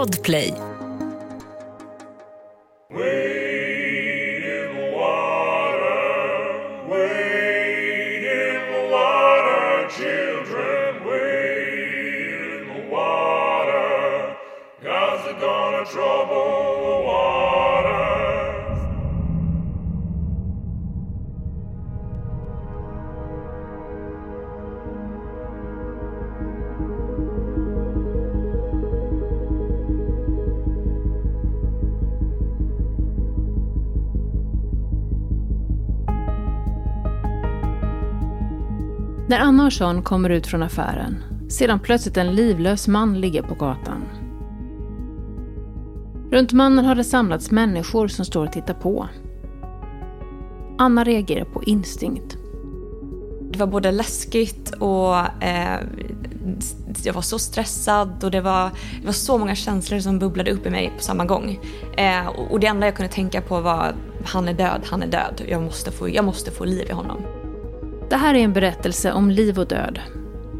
Podplay. När kommer ut från affären Sedan plötsligt en livlös man ligger på gatan. Runt mannen har det samlats människor som står och tittar på. Anna reagerar på instinkt. Det var både läskigt och eh, jag var så stressad och det var, det var så många känslor som bubblade upp i mig på samma gång. Eh, och det enda jag kunde tänka på var han är död, han är död. Jag måste få, jag måste få liv i honom. Det här är en berättelse om liv och död.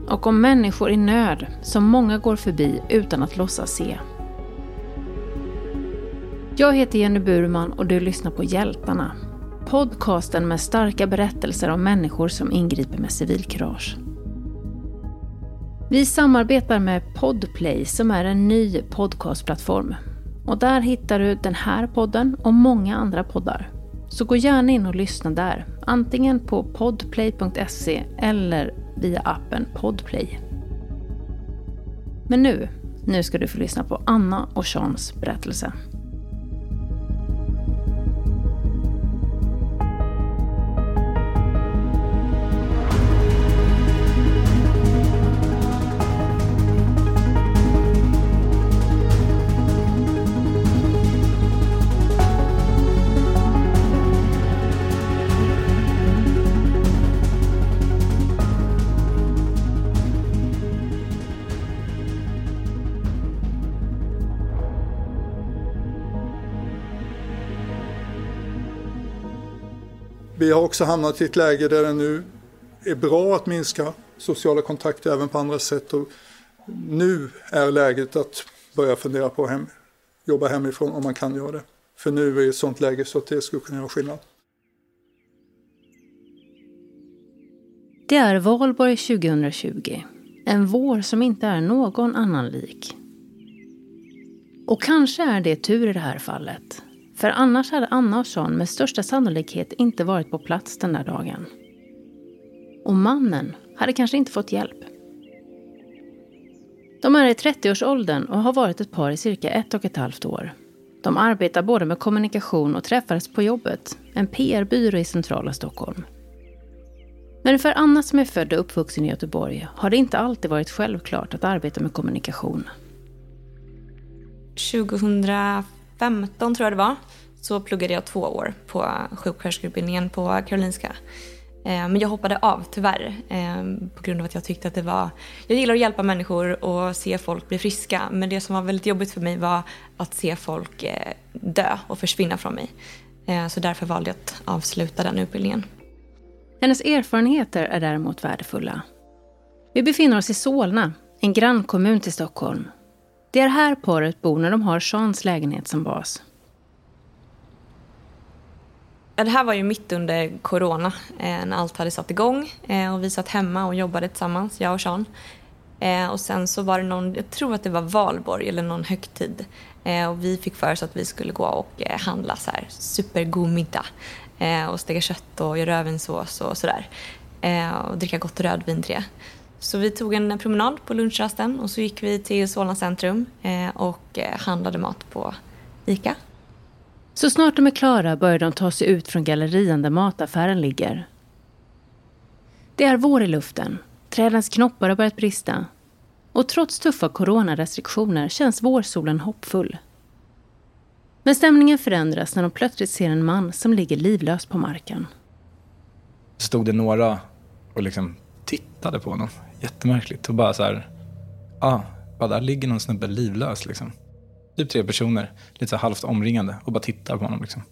Och om människor i nöd som många går förbi utan att låtsas se. Jag heter Jenny Burman och du lyssnar på Hjältarna. Podcasten med starka berättelser om människor som ingriper med civilkurage. Vi samarbetar med Podplay som är en ny podcastplattform. Och där hittar du den här podden och många andra poddar. Så gå gärna in och lyssna där, antingen på podplay.se eller via appen Podplay. Men nu, nu ska du få lyssna på Anna och Seans berättelse. Vi har också hamnat i ett läge där det nu är bra att minska sociala kontakter även på andra sätt. Och nu är läget att börja fundera på att hem, jobba hemifrån om man kan göra det. För nu är det ett sånt läge så att det skulle kunna göra skillnad. Det är valborg 2020. En vår som inte är någon annan lik. Och kanske är det tur i det här fallet. För annars hade Anna och Sean med största sannolikhet inte varit på plats den där dagen. Och mannen hade kanske inte fått hjälp. De är i 30-årsåldern och har varit ett par i cirka ett och ett halvt år. De arbetar både med kommunikation och träffades på jobbet, en PR-byrå i centrala Stockholm. Men för Anna som är född och uppvuxen i Göteborg har det inte alltid varit självklart att arbeta med kommunikation. 2015 tror jag det var, så pluggade jag två år på sjuksköterskeutbildningen på Karolinska. Eh, men jag hoppade av tyvärr eh, på grund av att jag tyckte att det var... Jag gillar att hjälpa människor och se folk bli friska. Men det som var väldigt jobbigt för mig var att se folk eh, dö och försvinna från mig. Så därför valde jag att avsluta den utbildningen. Hennes erfarenheter är däremot värdefulla. Vi befinner oss i Solna, en grannkommun till Stockholm. Det är här paret bor när de har Seans lägenhet som bas. Det här var ju mitt under corona eh, när allt hade satt igång eh, och vi satt hemma och jobbade tillsammans, jag och Sean. Eh, och sen så var det någon, jag tror att det var valborg eller någon högtid. Eh, och vi fick för oss att vi skulle gå och eh, handla så här supergod middag. Eh, och steka kött och göra rödvinssås och sådär. och dricka gott rödvin till det. Så vi tog en promenad på lunchrasten och så gick vi till Solna centrum och handlade mat på ICA. Så snart de är klara börjar de ta sig ut från gallerian där mataffären ligger. Det är vår i luften. Trädens knoppar har börjat brista. Och trots tuffa coronarestriktioner känns vårsolen hoppfull. Men stämningen förändras när de plötsligt ser en man som ligger livlös på marken. Stod det några och liksom tittade på honom. Jättemärkligt. Och bara så här, ah, bara där ligger någon snubbe livlös liksom typ tre personer, lite så halvt omringande och bara tittar på honom. Liksom.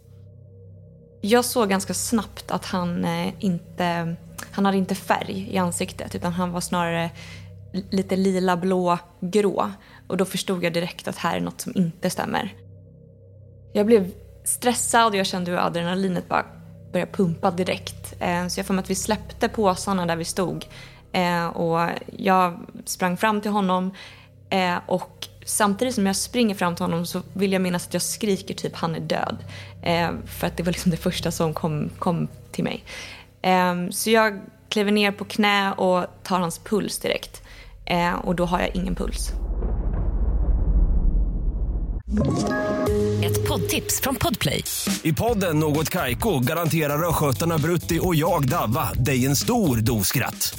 Jag såg ganska snabbt att han eh, inte han hade inte färg i ansiktet utan han var snarare lite lila, blå, grå. Och då förstod jag direkt att här är något som inte stämmer. Jag blev stressad och jag kände hur adrenalinet bara började pumpa direkt. Eh, så jag får mig att vi släppte påsarna där vi stod. Eh, och jag sprang fram till honom eh, och samtidigt som jag springer fram till honom så vill jag minnas att jag skriker typ han är död. För att det var liksom det första som kom, kom till mig. Så jag kliver ner på knä och tar hans puls direkt. Och då har jag ingen puls. Ett poddtips från Podplay. I podden Något Kaiko garanterar östgötarna Brutti och jag, Davva, dig en stor dos skratt.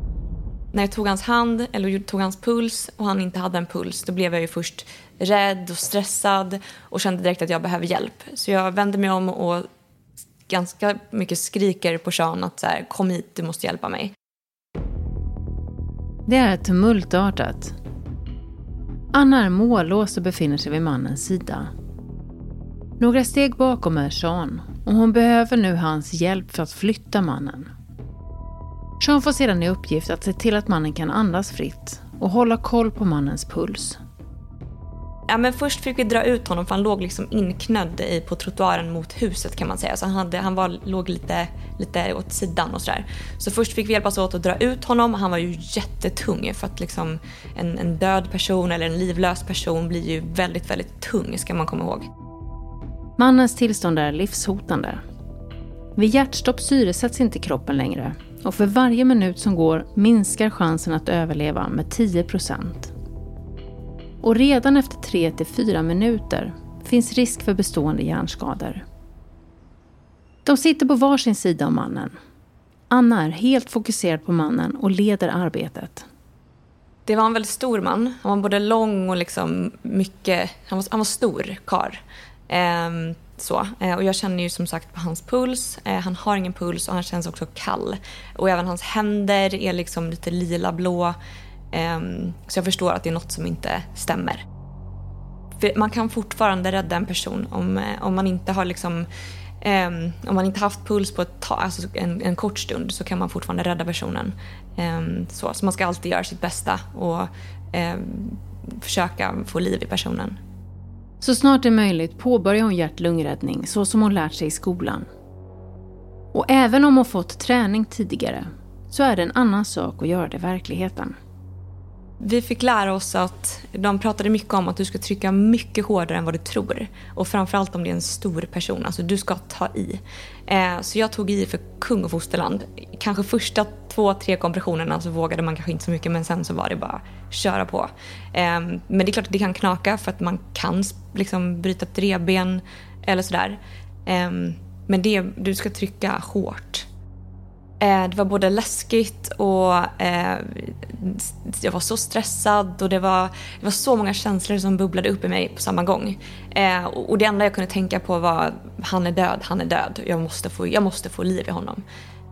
När jag tog hans hand eller tog hans puls och han inte hade en puls då blev jag ju först rädd och stressad och kände direkt att jag behöver hjälp. Så jag vände mig om och ganska mycket skriker på Sean att så här, kom hit, du måste hjälpa mig. Det är tumultartat. Anna är mållås och befinner sig vid mannens sida. Några steg bakom är Sean och hon behöver nu hans hjälp för att flytta mannen. Sean får sedan i uppgift att se till att mannen kan andas fritt och hålla koll på mannens puls. Ja, men först fick vi dra ut honom för han låg liksom inknödd på trottoaren mot huset kan man säga. Så han, hade, han var, låg lite, lite åt sidan och sådär. Så först fick vi hjälpas åt att dra ut honom. Han var ju jättetung för att liksom en, en död person eller en livlös person blir ju väldigt, väldigt tung ska man komma ihåg. Mannens tillstånd är livshotande. Vid hjärtstopp syresätts inte kroppen längre och för varje minut som går minskar chansen att överleva med 10 Och redan efter 3 4 minuter finns risk för bestående hjärnskador. De sitter på varsin sida om mannen. Anna är helt fokuserad på mannen och leder arbetet. Det var en väldigt stor man. Han var både lång och liksom mycket... Han var, han var stor karl. Ehm, så. Eh, och jag känner ju som sagt på hans puls. Eh, han har ingen puls och han känns också kall. Och även hans händer är liksom lite lila-blå. Ehm, så jag förstår att det är något som inte stämmer. För man kan fortfarande rädda en person om, eh, om man inte har liksom Um, om man inte haft puls på ett tag, alltså en, en, kort stund så kan man fortfarande rädda personen. Um, så, så man ska alltid göra sitt bästa och um, försöka få liv i personen. Så snart det är möjligt påbörjar hon hjärt-lungräddning så som hon lärt sig i skolan. Och även om hon fått träning tidigare så är det en annan sak att göra det i verkligheten. Vi fick lära oss att de pratade mycket om att du ska trycka mycket hårdare än vad du tror. Och framförallt om det är en stor person, alltså du ska ta i. Eh, så jag tog i för kung och fosterland. Kanske första två, tre kompressionerna så vågade man kanske inte så mycket men sen så var det bara köra på. Eh, men det är klart att det kan knaka för att man kan liksom bryta ett revben eller sådär. Eh, men det, du ska trycka hårt. Eh, det var både läskigt och eh, jag var så stressad och det var, det var så många känslor som bubblade upp i mig på samma gång. Eh, och det enda jag kunde tänka på var han är död, han är död. Jag måste få, jag måste få liv i honom.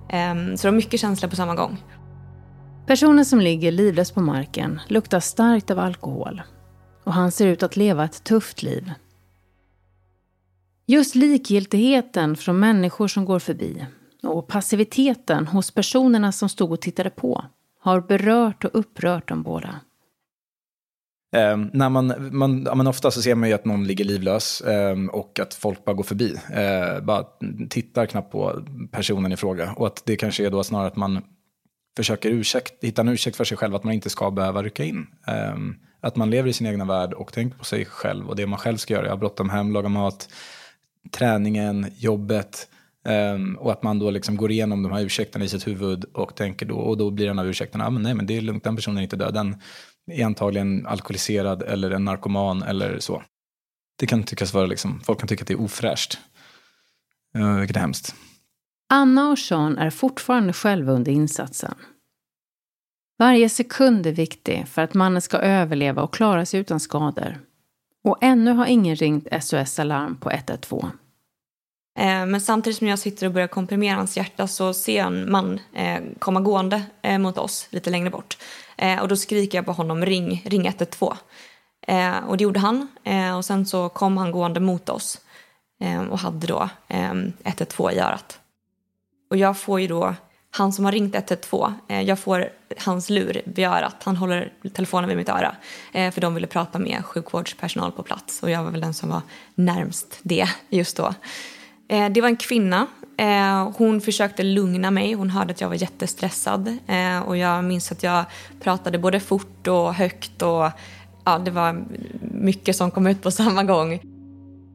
Ehm, så det var mycket känslor på samma gång. Personen som ligger livlös på marken luktar starkt av alkohol och han ser ut att leva ett tufft liv. Just likgiltigheten från människor som går förbi och passiviteten hos personerna som stod och tittade på har berört och upprört dem båda. Eh, när man, man, ja, men ofta så ser man ju att någon ligger livlös eh, och att folk bara går förbi. Eh, bara tittar knappt på personen i fråga. Och att det kanske är då snarare att man försöker ursäkt, hitta en ursäkt för sig själv att man inte ska behöva rycka in. Ehm, att man lever i sin egna värld och tänker på sig själv och det man själv ska göra. Jag har bråttom hem, laga mat, träningen, jobbet. Um, och att man då liksom går igenom de här ursäkterna i sitt huvud och tänker då, och då blir en av ursäkterna, ah, men nej men det är lugnt, den personen är inte död, den är antagligen alkoholiserad eller en narkoman eller så. Det kan tyckas vara liksom, folk kan tycka att det är ofräscht. Uh, vilket är hemskt. Anna och Sean är fortfarande själva under insatsen. Varje sekund är viktig för att mannen ska överleva och klara sig utan skador. Och ännu har ingen ringt SOS Alarm på 112. Eh, men samtidigt som jag sitter och börjar komprimera hans hjärta så ser jag en man eh, komma gående eh, mot oss lite längre bort. Och då skriker jag på honom ring, ring 112. Och det gjorde han. Och sen så kom han gående mot oss och hade då 112 i örat. Och jag får ju då, han som har ringt 112, jag får hans lur vid örat. Han håller telefonen vid mitt öra. För de ville prata med sjukvårdspersonal på plats och jag var väl den som var närmst det just då. Eh, det var en kvinna. Eh, hon försökte lugna mig. Hon hörde att jag var jättestressad. Eh, och jag minns att jag pratade både fort och högt. Och, ja, det var mycket som kom ut på samma gång.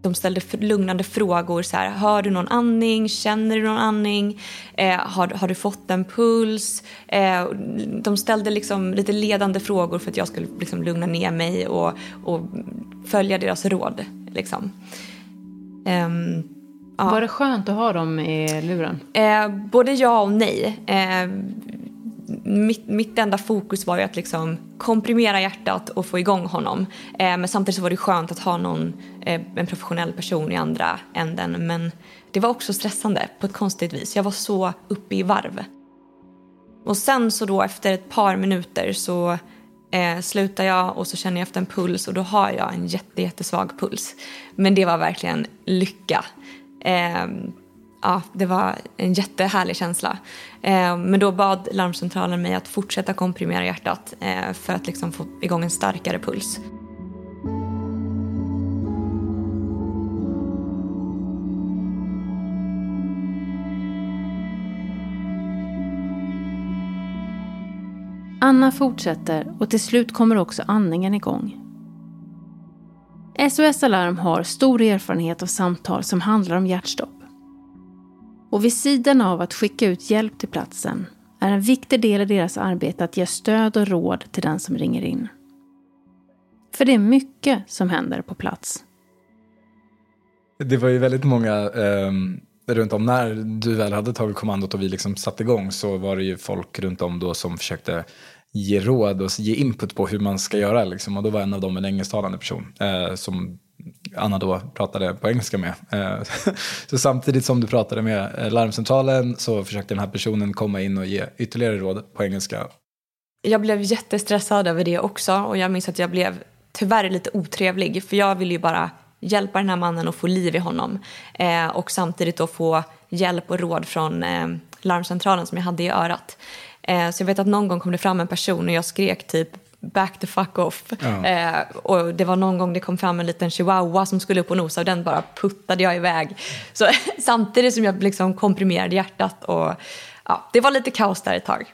De ställde lugnande frågor. Så här, Hör du någon andning? Känner du någon andning? Eh, har, har du fått en puls? Eh, de ställde liksom lite ledande frågor för att jag skulle liksom lugna ner mig och, och följa deras råd. Liksom. Um, Ja. Var det skönt att ha dem i luren? Eh, både ja och nej. Eh, mitt, mitt enda fokus var ju att liksom komprimera hjärtat och få igång honom. Eh, men samtidigt så var det skönt att ha någon, eh, en professionell person i andra änden. Men det var också stressande på ett konstigt vis. Jag var så uppe i varv. Och sen så då efter ett par minuter så eh, slutar jag och så känner jag efter en puls och då har jag en jätte, jättesvag puls. Men det var verkligen lycka. Eh, ja, det var en jättehärlig känsla. Eh, men då bad larmcentralen mig att fortsätta komprimera hjärtat eh, för att liksom få igång en starkare puls. Anna fortsätter och till slut kommer också andningen igång. SOS Alarm har stor erfarenhet av samtal som handlar om hjärtstopp. Och vid sidan av att skicka ut hjälp till platsen är en viktig del i deras arbete att ge stöd och råd till den som ringer in. För det är mycket som händer på plats. Det var ju väldigt många eh, runt om när du väl hade tagit kommandot och vi liksom satte igång så var det ju folk runt om då som försökte ge råd och ge input på hur man ska göra. Liksom. Och då var en av dem en engelsktalande person eh, som Anna då pratade på engelska med. Eh, så samtidigt som du pratade med eh, larmcentralen så försökte den här personen komma in och ge ytterligare råd på engelska. Jag blev jättestressad över det också och jag minns att jag blev tyvärr lite otrevlig för jag ville ju bara hjälpa den här mannen och få liv i honom eh, och samtidigt då få hjälp och råd från eh, larmcentralen som jag hade i örat. Eh, så jag vet att någon gång kom det fram en person och jag skrek typ back the fuck off. Ja. Eh, och det var någon gång det kom fram en liten chihuahua som skulle upp och nosa och den bara puttade jag iväg. Så samtidigt som jag liksom komprimerade hjärtat och ja, det var lite kaos där ett tag.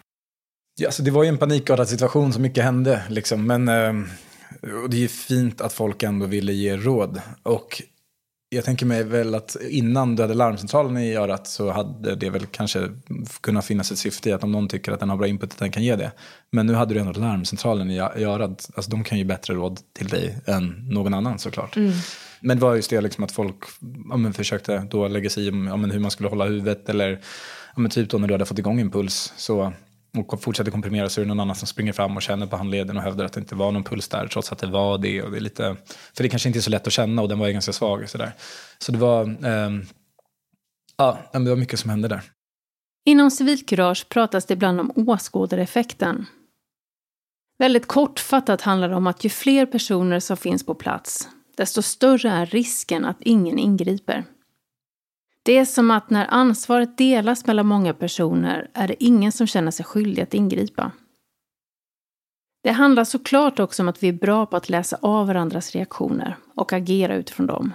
Ja, alltså det var ju en panikartad situation, så mycket hände liksom. Men eh, och det är ju fint att folk ändå ville ge råd. Och jag tänker mig väl att innan du hade larmcentralen i örat så hade det väl kanske kunnat finnas ett syfte i att om någon tycker att den har bra input att den kan ge det. Men nu hade du ändå larmcentralen i örat. Alltså de kan ju bättre råd till dig än någon annan såklart. Mm. Men det var just det liksom att folk ja, men försökte då lägga sig i ja, men hur man skulle hålla huvudet eller ja, men typ då när du hade fått igång en puls så och fortsätter komprimera så är det någon annan som springer fram och känner på handleden och hävdar att det inte var någon puls där trots att det var det. Och det är lite, för det kanske inte är så lätt att känna och den var ju ganska svag. Så, där. så det var, eh, ja, det var mycket som hände där. Inom civilkurage pratas det ibland om åskådareffekten. Väldigt kortfattat handlar det om att ju fler personer som finns på plats, desto större är risken att ingen ingriper. Det är som att när ansvaret delas mellan många personer är det ingen som känner sig skyldig att ingripa. Det handlar såklart också om att vi är bra på att läsa av varandras reaktioner och agera utifrån dem.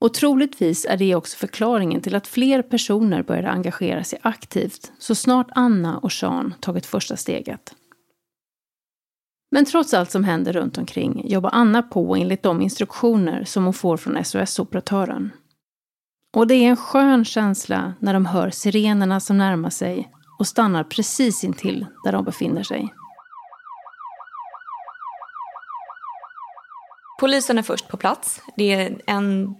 Och troligtvis är det också förklaringen till att fler personer började engagera sig aktivt så snart Anna och Sean tagit första steget. Men trots allt som händer runt omkring jobbar Anna på enligt de instruktioner som hon får från SOS-operatören. Och det är en skön känsla när de hör sirenerna som närmar sig och stannar precis intill där de befinner sig. Polisen är först på plats. Det är en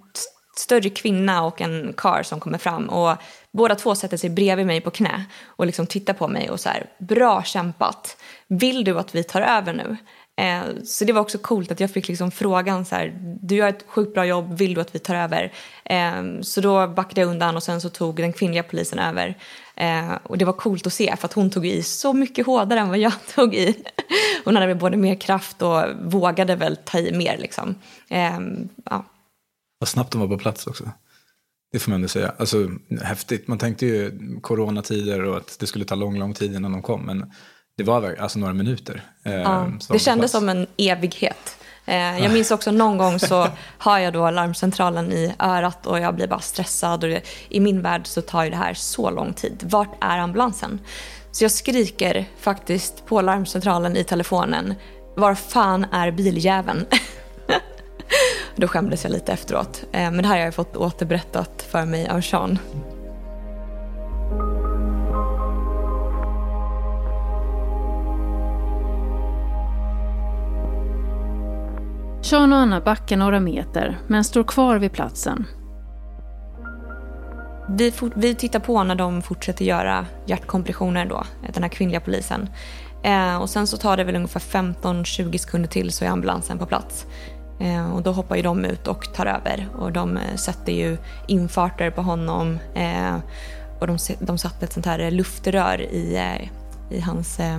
större kvinna och en kar som kommer fram. Och båda två sätter sig bredvid mig på knä och liksom tittar på mig och så här, bra kämpat. Vill du att vi tar över nu? Eh, så det var också coolt att jag fick liksom frågan så här, du gör ett sjukt bra jobb, vill du att vi tar över? Eh, så då backade jag undan och sen så tog den kvinnliga polisen över. Eh, och det var coolt att se för att hon tog i så mycket hårdare än vad jag tog i. hon hade både mer kraft och vågade väl ta i mer liksom. Ehm, ja. Vad snabbt de var på plats också. Det får man ändå säga. Alltså häftigt. Man tänkte ju coronatider och att det skulle ta lång, lång tid innan de kom. Men det var alltså några minuter. Eh, ja, det kändes som en evighet. Eh, jag minns också någon gång så har jag då larmcentralen i örat och jag blir bara stressad. Och I min värld så tar ju det här så lång tid. Vart är ambulansen? Så jag skriker faktiskt på larmcentralen i telefonen. Var fan är biljäveln? Då skämdes jag lite efteråt. Eh, men det här har jag fått återberättat för mig av Sean. Sean och Anna backar några meter, men står kvar vid platsen. Vi, vi tittar på när de fortsätter göra hjärtkompressioner då, eh, den här kvinnliga polisen. Eh, och sen så tar det väl ungefär 15-20 sekunder till så är ambulansen på plats. Eh, och då hoppar ju de ut och tar över och de eh, sätter ju infarter på honom eh, och de, de satte ett sånt här luftrör i, eh, i hans Eh,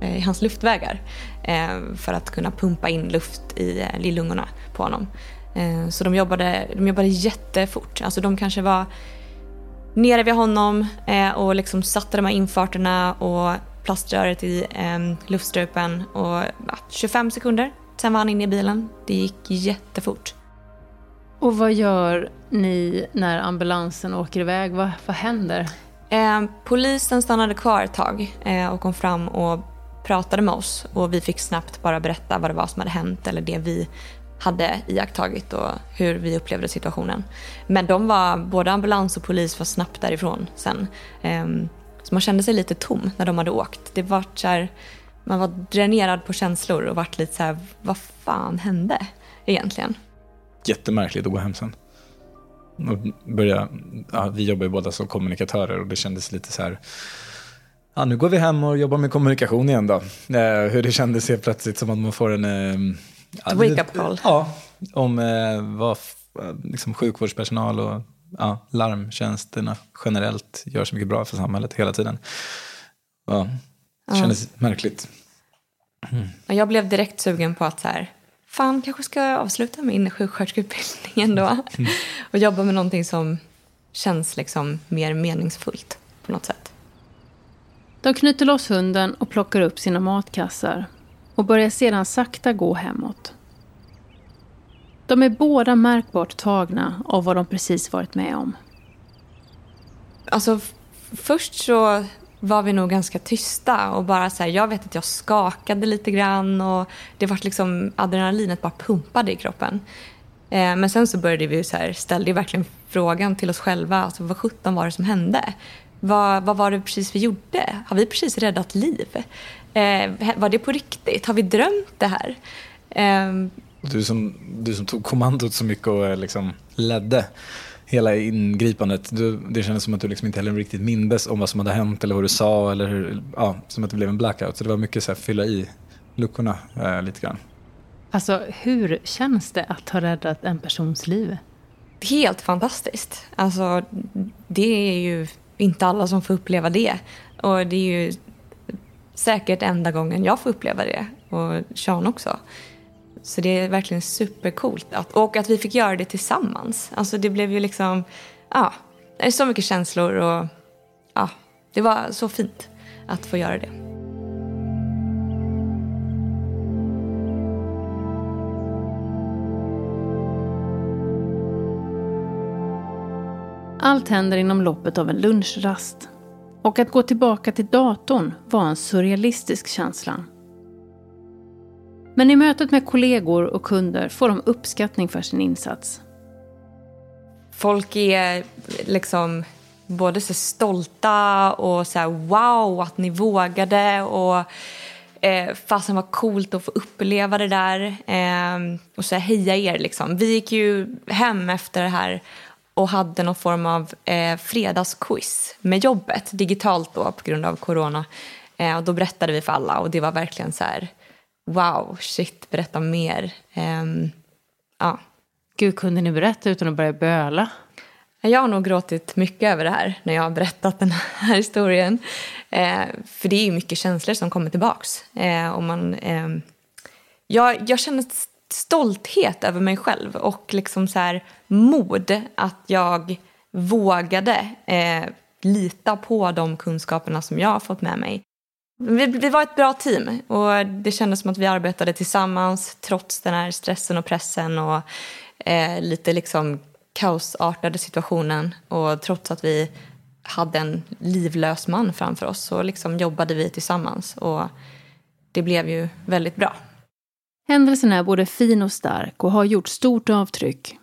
i hans luftvägar eh, för att kunna pumpa in luft i, eh, i lungorna på honom. Så de jobbade, de jobbade jättefort. Alltså de kanske var nere vid honom och liksom satte de här infarterna och plaströret i luftstrupen och 25 sekunder. Sen var han inne i bilen. Det gick jättefort. Och vad gör ni när ambulansen åker iväg? Vad, vad händer? Eh, polisen stannade kvar ett tag eh, och kom fram och pratade med oss och vi fick snabbt bara berätta vad det var som hade hänt eller det vi hade iakttagit och hur vi upplevde situationen. Men de var, både ambulans och polis var snabbt därifrån sen. Ehm, så man kände sig lite tom när de hade åkt. Det var så här, man var dränerad på känslor och vart lite så här, vad fan hände egentligen? Jättemärkligt att gå hem sen. Och börja, ja, vi jobbar ju båda som kommunikatörer och det kändes lite så här Ja, nu går vi hem och jobbar med kommunikation igen då. Eh, hur det kändes helt plötsligt som att man får en... Eh, Wake-up call. Ja, om eh, vad liksom sjukvårdspersonal och ja, larmtjänsterna generellt gör så mycket bra för samhället hela tiden. Ja, det kändes ja. märkligt. Mm. Jag blev direkt sugen på att så här, fan kanske ska jag avsluta min sjuksköterskeutbildning ändå. Mm. och jobba med någonting som känns liksom mer meningsfullt på något sätt. De knyter loss hunden och plockar upp sina matkassar och börjar sedan sakta gå hemåt. De är båda märkbart tagna av vad de precis varit med om. Alltså, först så var vi nog ganska tysta och bara så här, jag vet att jag skakade lite grann och det var liksom adrenalinet bara pumpade i kroppen. Eh, men sen så började vi så här, ställde verkligen frågan till oss själva, alltså vad sjutton var det som hände? Vad, vad var det precis vi gjorde? Har vi precis räddat liv? Eh, var det på riktigt? Har vi drömt det här? Eh, du, som, du som tog kommandot så mycket och liksom ledde hela ingripandet. Du, det kändes som att du liksom inte heller riktigt mindes om vad som hade hänt eller vad du sa. Eller hur, ja, som att det blev en blackout. Så det var mycket så här, fylla i luckorna eh, lite grann. Alltså hur känns det att ha räddat en persons liv? Helt fantastiskt. Alltså det är ju inte alla som får uppleva det. Och det är ju säkert enda gången jag får uppleva det. Och Sean också. Så det är verkligen supercoolt. Att, och att vi fick göra det tillsammans. Alltså det blev ju liksom, ja, det är så mycket känslor och ja, det var så fint att få göra det. Allt händer inom loppet av en lunchrast. Och att gå tillbaka till datorn var en surrealistisk känsla. Men i mötet med kollegor och kunder får de uppskattning för sin insats. Folk är liksom både så stolta och så här, wow att ni vågade och eh, fasen var coolt att få uppleva det där eh, och så här, heja er liksom. Vi gick ju hem efter det här och hade någon form av eh, fredagsquiz med jobbet, digitalt då på grund av corona. Eh, och då berättade vi för alla och det var verkligen så här, wow, shit, berätta mer. Um, ja. Gud, kunde ni berätta utan att börja böla? Jag har nog gråtit mycket över det här när jag har berättat den här historien. Eh, för det är ju mycket känslor som kommer tillbaks. Eh, och man, eh, jag, jag känner stolthet över mig själv och liksom så här, mod att jag vågade eh, lita på de kunskaperna som jag har fått med mig. Vi, vi, var ett bra team och det kändes som att vi arbetade tillsammans trots den här stressen och pressen och eh, lite liksom kaosartade situationen. Och trots att vi hade en livlös man framför oss så liksom jobbade vi tillsammans och det blev ju väldigt bra. Händelsen är både fin och stark och har gjort stort avtryck.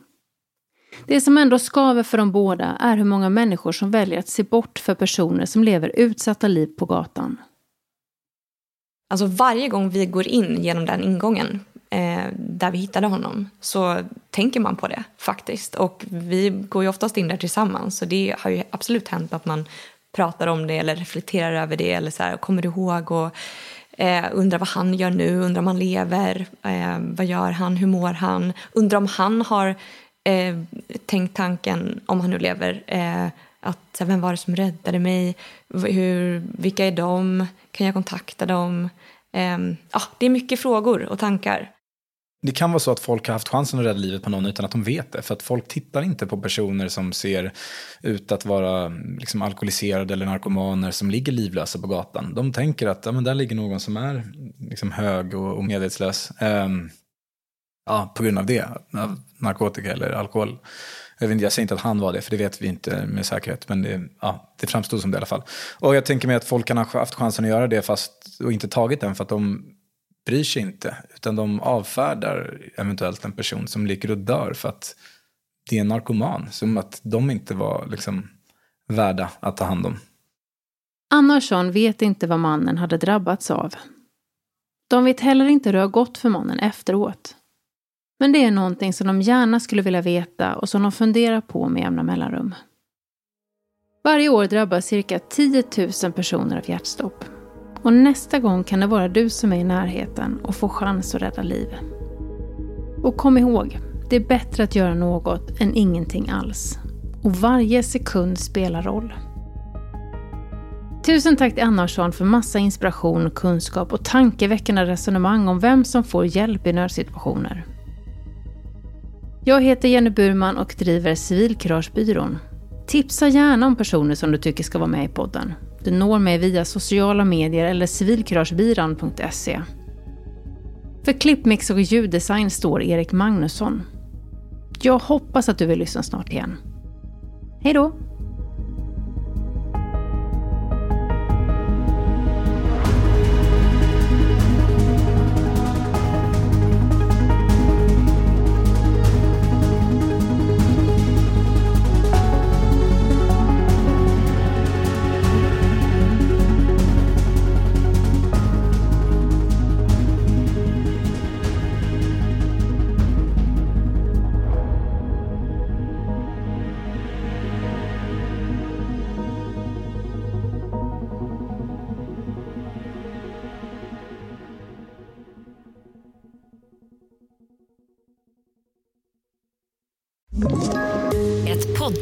Det som ändå skaver för de båda är hur många människor som väljer att se bort för personer som lever utsatta liv på gatan. Alltså varje gång vi går in genom den ingången eh, där vi hittade honom så tänker man på det faktiskt. Och vi går ju oftast in där tillsammans så det har ju absolut hänt att man pratar om det eller reflekterar över det eller så här, kommer du ihåg och eh, undrar vad han gör nu, undrar om han lever, eh, vad gör han, hur mår han, undrar om han har eh, tänkt tanken, om han nu lever, eh, att vem var det som räddade mig, hur, vilka är de, kan jag kontakta dem? Eh, ah, det är mycket frågor och tankar. Det kan vara så att folk har haft chansen att rädda livet på någon utan att de vet det. För att folk tittar inte på personer som ser ut att vara liksom, alkoholiserade eller narkomaner som ligger livlösa på gatan. De tänker att ja, men där ligger någon som är liksom, hög och, och medvetslös. Um, ja, på grund av det, av narkotika eller alkohol. Jag, vet jag säger inte att han var det, för det vet vi inte med säkerhet. Men det, ja, det framstod som det i alla fall. Och jag tänker mig att folk kan ha haft chansen att göra det fast, och inte tagit den för att de bryr sig inte. Utan de avfärdar eventuellt en person som ligger och dör för att det är en narkoman. Som att de inte var liksom värda att ta hand om. Anna och Sean vet inte vad mannen hade drabbats av. De vet heller inte hur det har gått för mannen efteråt. Men det är någonting som de gärna skulle vilja veta och som de funderar på med jämna mellanrum. Varje år drabbas cirka 10 000 personer av hjärtstopp. Och nästa gång kan det vara du som är i närheten och får chans att rädda liv. Och kom ihåg, det är bättre att göra något än ingenting alls. Och varje sekund spelar roll. Tusen tack till Anna Sean för massa inspiration, kunskap och tankeväckande resonemang om vem som får hjälp i nödsituationer. Jag heter Jenny Burman och driver Civilkuragebyrån. Tipsa gärna om personer som du tycker ska vara med i podden. Du når mig via sociala medier eller civilkuragebyrån.se. För klippmix och ljuddesign står Erik Magnusson. Jag hoppas att du vill lyssna snart igen. Hej då!